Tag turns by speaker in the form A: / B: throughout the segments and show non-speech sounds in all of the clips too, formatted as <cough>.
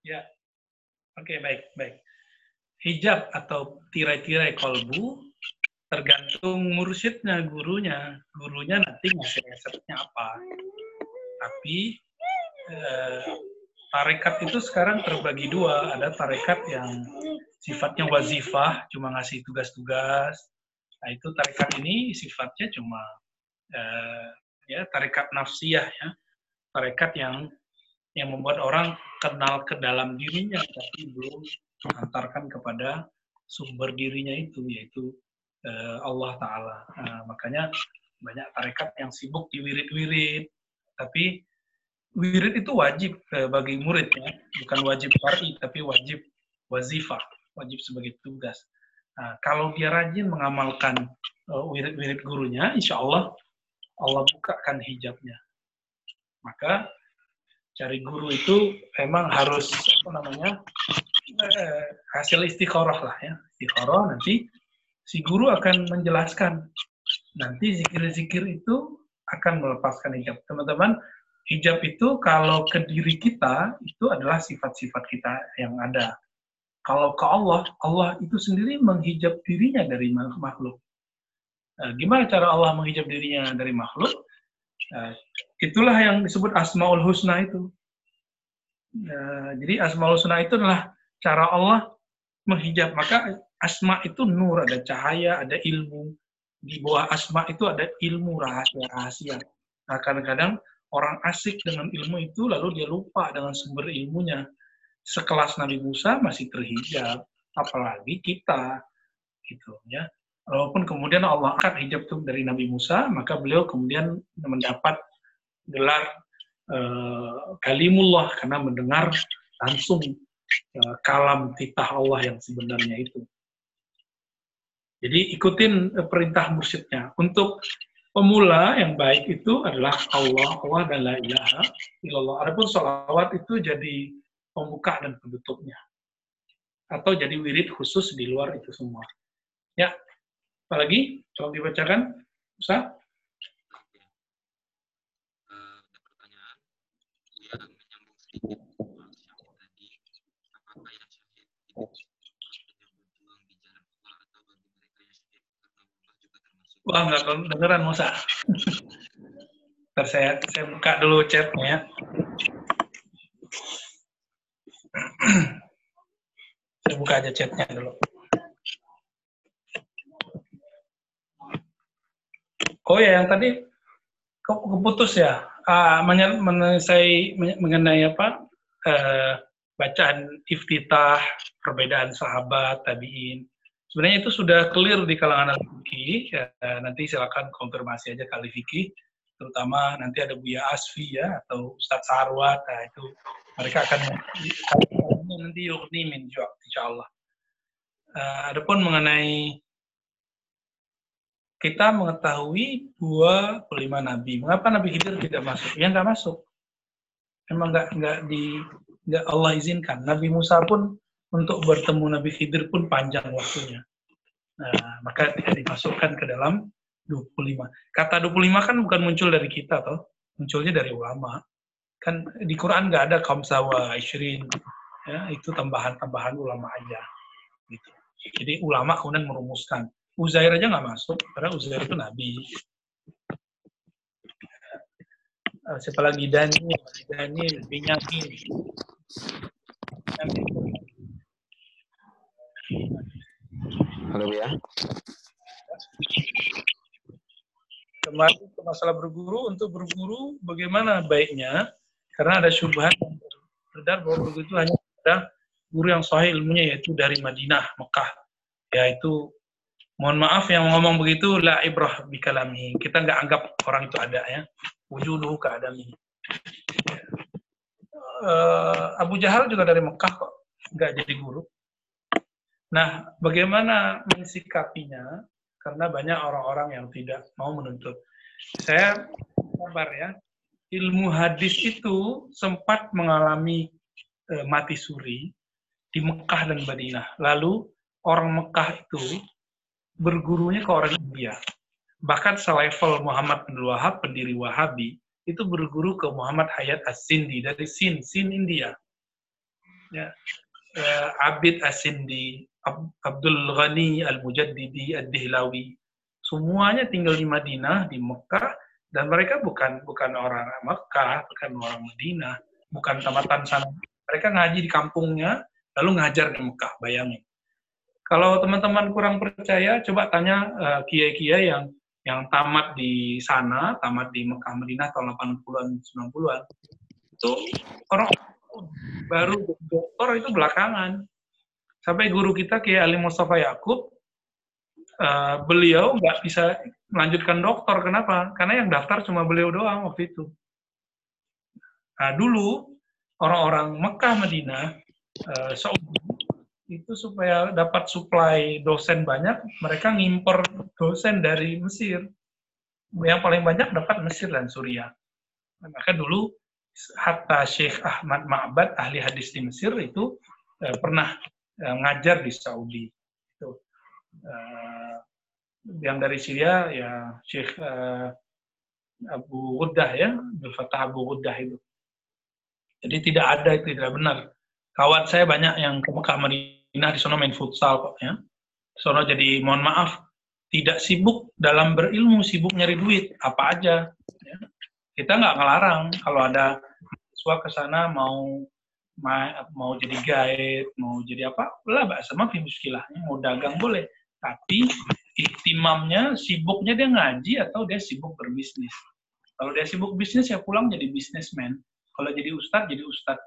A: Ya, oke baik baik. Hijab atau tirai-tirai kolbu tergantung mursyidnya, gurunya. Gurunya nanti ngasih resepnya apa. Tapi eh, tarekat itu sekarang terbagi dua. Ada tarekat yang sifatnya wazifah, cuma ngasih tugas-tugas. Nah itu tarekat ini sifatnya cuma eh, ya tarekat nafsiyah ya, tarekat yang yang membuat orang kenal ke dalam dirinya tapi belum mengantarkan kepada sumber dirinya itu yaitu uh, Allah Taala. Uh, makanya banyak tarekat yang sibuk di wirid-wirid, tapi wirid itu wajib uh, bagi muridnya, bukan wajib syar'i tapi wajib wazifah, wajib sebagai tugas. Nah, kalau dia rajin mengamalkan wirid-wirid gurunya, insya Allah Allah bukakan hijabnya. Maka cari guru itu memang harus apa namanya eh, hasil istikharah lah ya. Istikharah nanti si guru akan menjelaskan. Nanti zikir-zikir itu akan melepaskan hijab. Teman-teman hijab itu kalau ke diri kita itu adalah sifat-sifat kita yang ada. Kalau ke Allah Allah itu sendiri menghijab dirinya dari makhluk. Nah, gimana cara Allah menghijab dirinya dari makhluk nah, itulah yang disebut asmaul husna itu. Ya, jadi asmaul husna itu adalah cara Allah menghijab. Maka asma itu nur, ada cahaya, ada ilmu. Di bawah asma itu ada ilmu rahasia-rahasia. Nah, kadang-kadang orang asik dengan ilmu itu lalu dia lupa dengan sumber ilmunya. Sekelas Nabi Musa masih terhijab, apalagi kita gitu ya. Walaupun kemudian Allah angkat hijab itu dari Nabi Musa, maka beliau kemudian mendapat gelar uh, kalimullah karena mendengar langsung uh, kalam titah Allah yang sebenarnya itu. Jadi ikutin uh, perintah mursyidnya. Untuk pemula yang baik itu adalah Allah, Allah dan la ilaha illallah. Adapun sholawat itu jadi pembuka dan penutupnya. Atau jadi wirid khusus di luar itu semua. Ya, apalagi? Coba dibacakan. Ustaz? Wah, nggak kedengeran Musa. Ntar saya, saya buka dulu chatnya. saya buka aja chatnya dulu. Oh ya, yang tadi keputus ya. Uh, saya mengenai apa uh, bacaan iftitah, perbedaan sahabat, tabiin. Sebenarnya itu sudah clear di kalangan al-fikih. Ya, nanti silakan konfirmasi aja kali fikih, terutama nanti ada Buya Asfi ya atau Ustadz Sarwat. Nah, itu mereka akan nanti yukni min insya Allah. Uh, adapun mengenai kita mengetahui 25 nabi. Mengapa Nabi Khidir tidak masuk? Ya nggak masuk. Emang nggak nggak di nggak Allah izinkan. Nabi Musa pun untuk bertemu Nabi Khidir pun panjang waktunya. Nah, maka tidak dimasukkan ke dalam 25. Kata 25 kan bukan muncul dari kita, toh. Munculnya dari ulama. Kan di Quran nggak ada kaum sawa, isrin. Ya, itu tambahan-tambahan ulama aja. Gitu. Jadi ulama kemudian merumuskan. Uzair aja nggak masuk, karena Uzair itu nabi. Eh, siapa lagi Daniel, Daniel, Binyamin.
B: Halo ya.
A: Kemarin ke masalah berguru, untuk berguru bagaimana baiknya? Karena ada syubhat yang beredar bahwa berguru itu hanya ada guru yang sahih ilmunya yaitu dari Madinah, Mekah. Yaitu mohon maaf yang ngomong begitu la ibrah bikalami. Kita nggak anggap orang itu ada ya. Wujuduhu keadami. Uh, Abu Jahal juga dari Mekah kok, nggak jadi guru. Nah, bagaimana mensikapinya? Karena banyak orang-orang yang tidak mau menuntut. Saya kabar ya, ilmu hadis itu sempat mengalami e, mati suri di Mekah dan Madinah. Lalu orang Mekah itu bergurunya ke orang India. Bahkan selevel Muhammad bin Wahab, pendiri Wahabi, itu berguru ke Muhammad Hayat As-Sindi dari Sin, Sin India. ya, uh, Abid Asindi, Ab Abdul Ghani Al-Mujaddidi Ad-Dihlawi. Semuanya tinggal di Madinah, di Mekah, dan mereka bukan bukan orang Mekah, bukan orang Madinah, bukan tamatan sana. Mereka ngaji di kampungnya, lalu ngajar di Mekah, bayangin. Kalau teman-teman kurang percaya, coba tanya uh, kiai-kiai yang yang tamat di sana, tamat di Mekah Madinah tahun 80-an, 90-an. Itu orang baru dokter itu belakangan. Sampai guru kita Kiai Ali Mustafa Yakub, uh, beliau nggak bisa melanjutkan dokter. Kenapa? Karena yang daftar cuma beliau doang waktu itu. Nah, dulu orang-orang Mekah Madinah, uh, Saudi, itu supaya dapat supply dosen banyak, mereka ngimper dosen dari Mesir. Yang paling banyak dapat Mesir dan Suriah. Maka dulu hatta Syekh Ahmad Ma'bad, ahli hadis di Mesir itu eh, pernah eh, ngajar di Saudi. Itu. Eh, yang dari Syria ya Syekh eh, Abu Ghuddah ya, Abdul Fattah Abu Ghuddah itu. Jadi tidak ada itu tidak benar. Kawan saya banyak yang ke Mekah Madinah di sana main futsal kok ya. Sono jadi mohon maaf tidak sibuk dalam berilmu, sibuk nyari duit apa aja. Ya. Kita nggak ngelarang kalau ada siswa ke sana mau mau jadi guide, mau jadi apa, lah bahasa mah mau dagang boleh. Tapi iktimamnya, sibuknya dia ngaji atau dia sibuk berbisnis. Kalau dia sibuk bisnis, ya pulang jadi bisnismen. Kalau jadi ustadz, jadi ustadz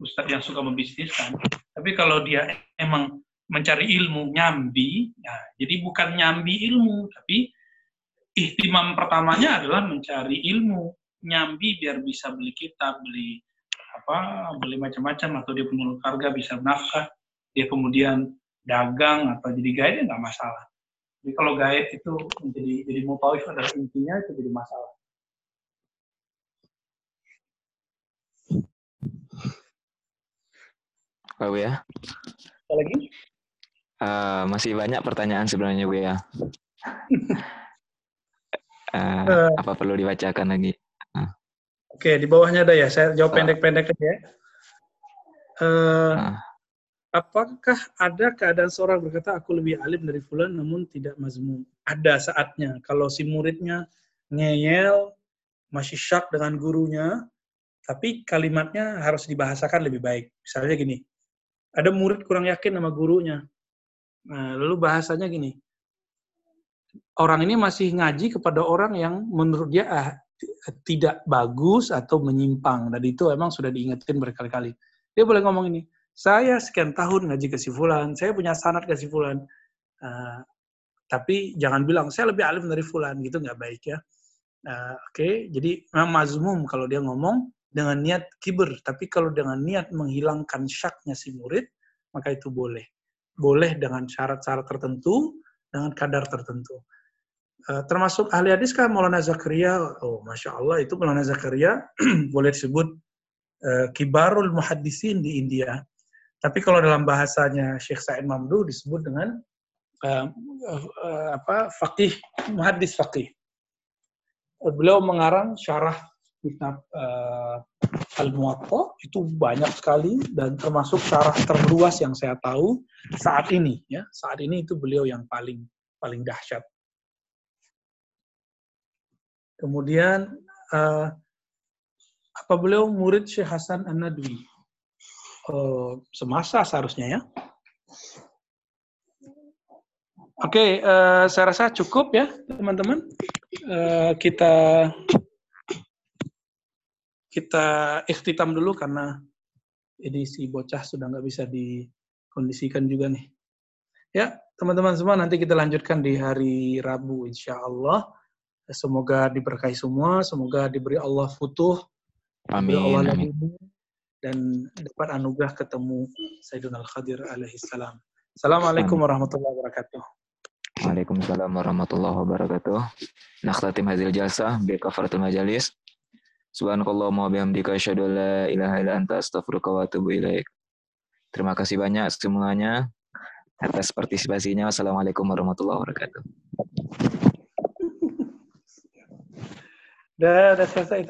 A: ustadz yang suka membisniskan. Tapi kalau dia emang mencari ilmu nyambi, ya, jadi bukan nyambi ilmu, tapi ihtimam pertamanya adalah mencari ilmu nyambi biar bisa beli kitab, beli apa, beli macam-macam atau dia punya keluarga bisa nafkah, dia kemudian dagang atau jadi guide ya nggak masalah. Jadi kalau guide itu menjadi jadi mutawif adalah intinya itu jadi masalah.
B: Pak ya.
A: Apa lagi?
B: Uh, masih banyak pertanyaan sebenarnya Bu ya. uh, <laughs> uh, apa perlu dibacakan lagi? Uh.
A: Oke, di bawahnya ada ya. Saya jawab pendek-pendek uh. aja ya. Uh, uh. Apakah ada keadaan seorang berkata aku lebih alim dari fulan namun tidak mazmum? Ada saatnya. Kalau si muridnya ngeyel, masih syak dengan gurunya, tapi kalimatnya harus dibahasakan lebih baik. Misalnya gini, ada murid kurang yakin sama gurunya. Nah, lalu bahasanya gini, orang ini masih ngaji kepada orang yang menurut dia ah, tidak bagus atau menyimpang. Dan itu emang sudah diingetin berkali-kali. Dia boleh ngomong ini, saya sekian tahun ngaji ke si Fulan, saya punya sanat ke si Fulan. Uh, tapi jangan bilang, saya lebih alim dari Fulan, gitu nggak baik ya. Uh, Oke, okay? jadi memang mazmum kalau dia ngomong, dengan niat kiber, tapi kalau dengan niat menghilangkan syaknya si murid, maka itu boleh. Boleh dengan syarat-syarat tertentu, dengan kadar tertentu. Uh, termasuk ahli hadis kan Maulana Zakaria, oh Masya Allah itu Maulana Zakaria <clears throat> boleh disebut uh, kibarul muhaddisin di India. Tapi kalau dalam bahasanya Syekh Said Mamdu disebut dengan uh, uh, uh, apa fakih muhaddis fakih. Beliau mengarang syarah kitab uh, Al-Muwatta itu banyak sekali dan termasuk syarah terluas yang saya tahu saat ini ya. Saat ini itu beliau yang paling paling dahsyat. Kemudian uh, apa beliau murid Syekh Hasan An-Nadwi? Uh, semasa seharusnya ya. Oke, okay, uh, saya rasa cukup ya, teman-teman. Uh, kita kita ikhtitam dulu karena ini si bocah sudah nggak bisa dikondisikan juga nih. Ya, teman-teman semua nanti kita lanjutkan di hari Rabu insya Allah. Semoga diberkahi semua, semoga diberi Allah futuh,
B: amin, Allah amin.
A: dan dapat anugerah ketemu Sayyidina Al-Khadir alaihi salam. Assalamualaikum warahmatullahi wabarakatuh.
B: Waalaikumsalam warahmatullahi wabarakatuh. Nakhtatim hadil jalsah bi kafaratul majalis. Subhanakallahumma bihamdika asyhadu an la ilaha illa anta astaghfiruka wa atubu ilaik. Terima kasih banyak semuanya atas partisipasinya. Wassalamualaikum warahmatullahi wabarakatuh.
A: Dah, dah selesai,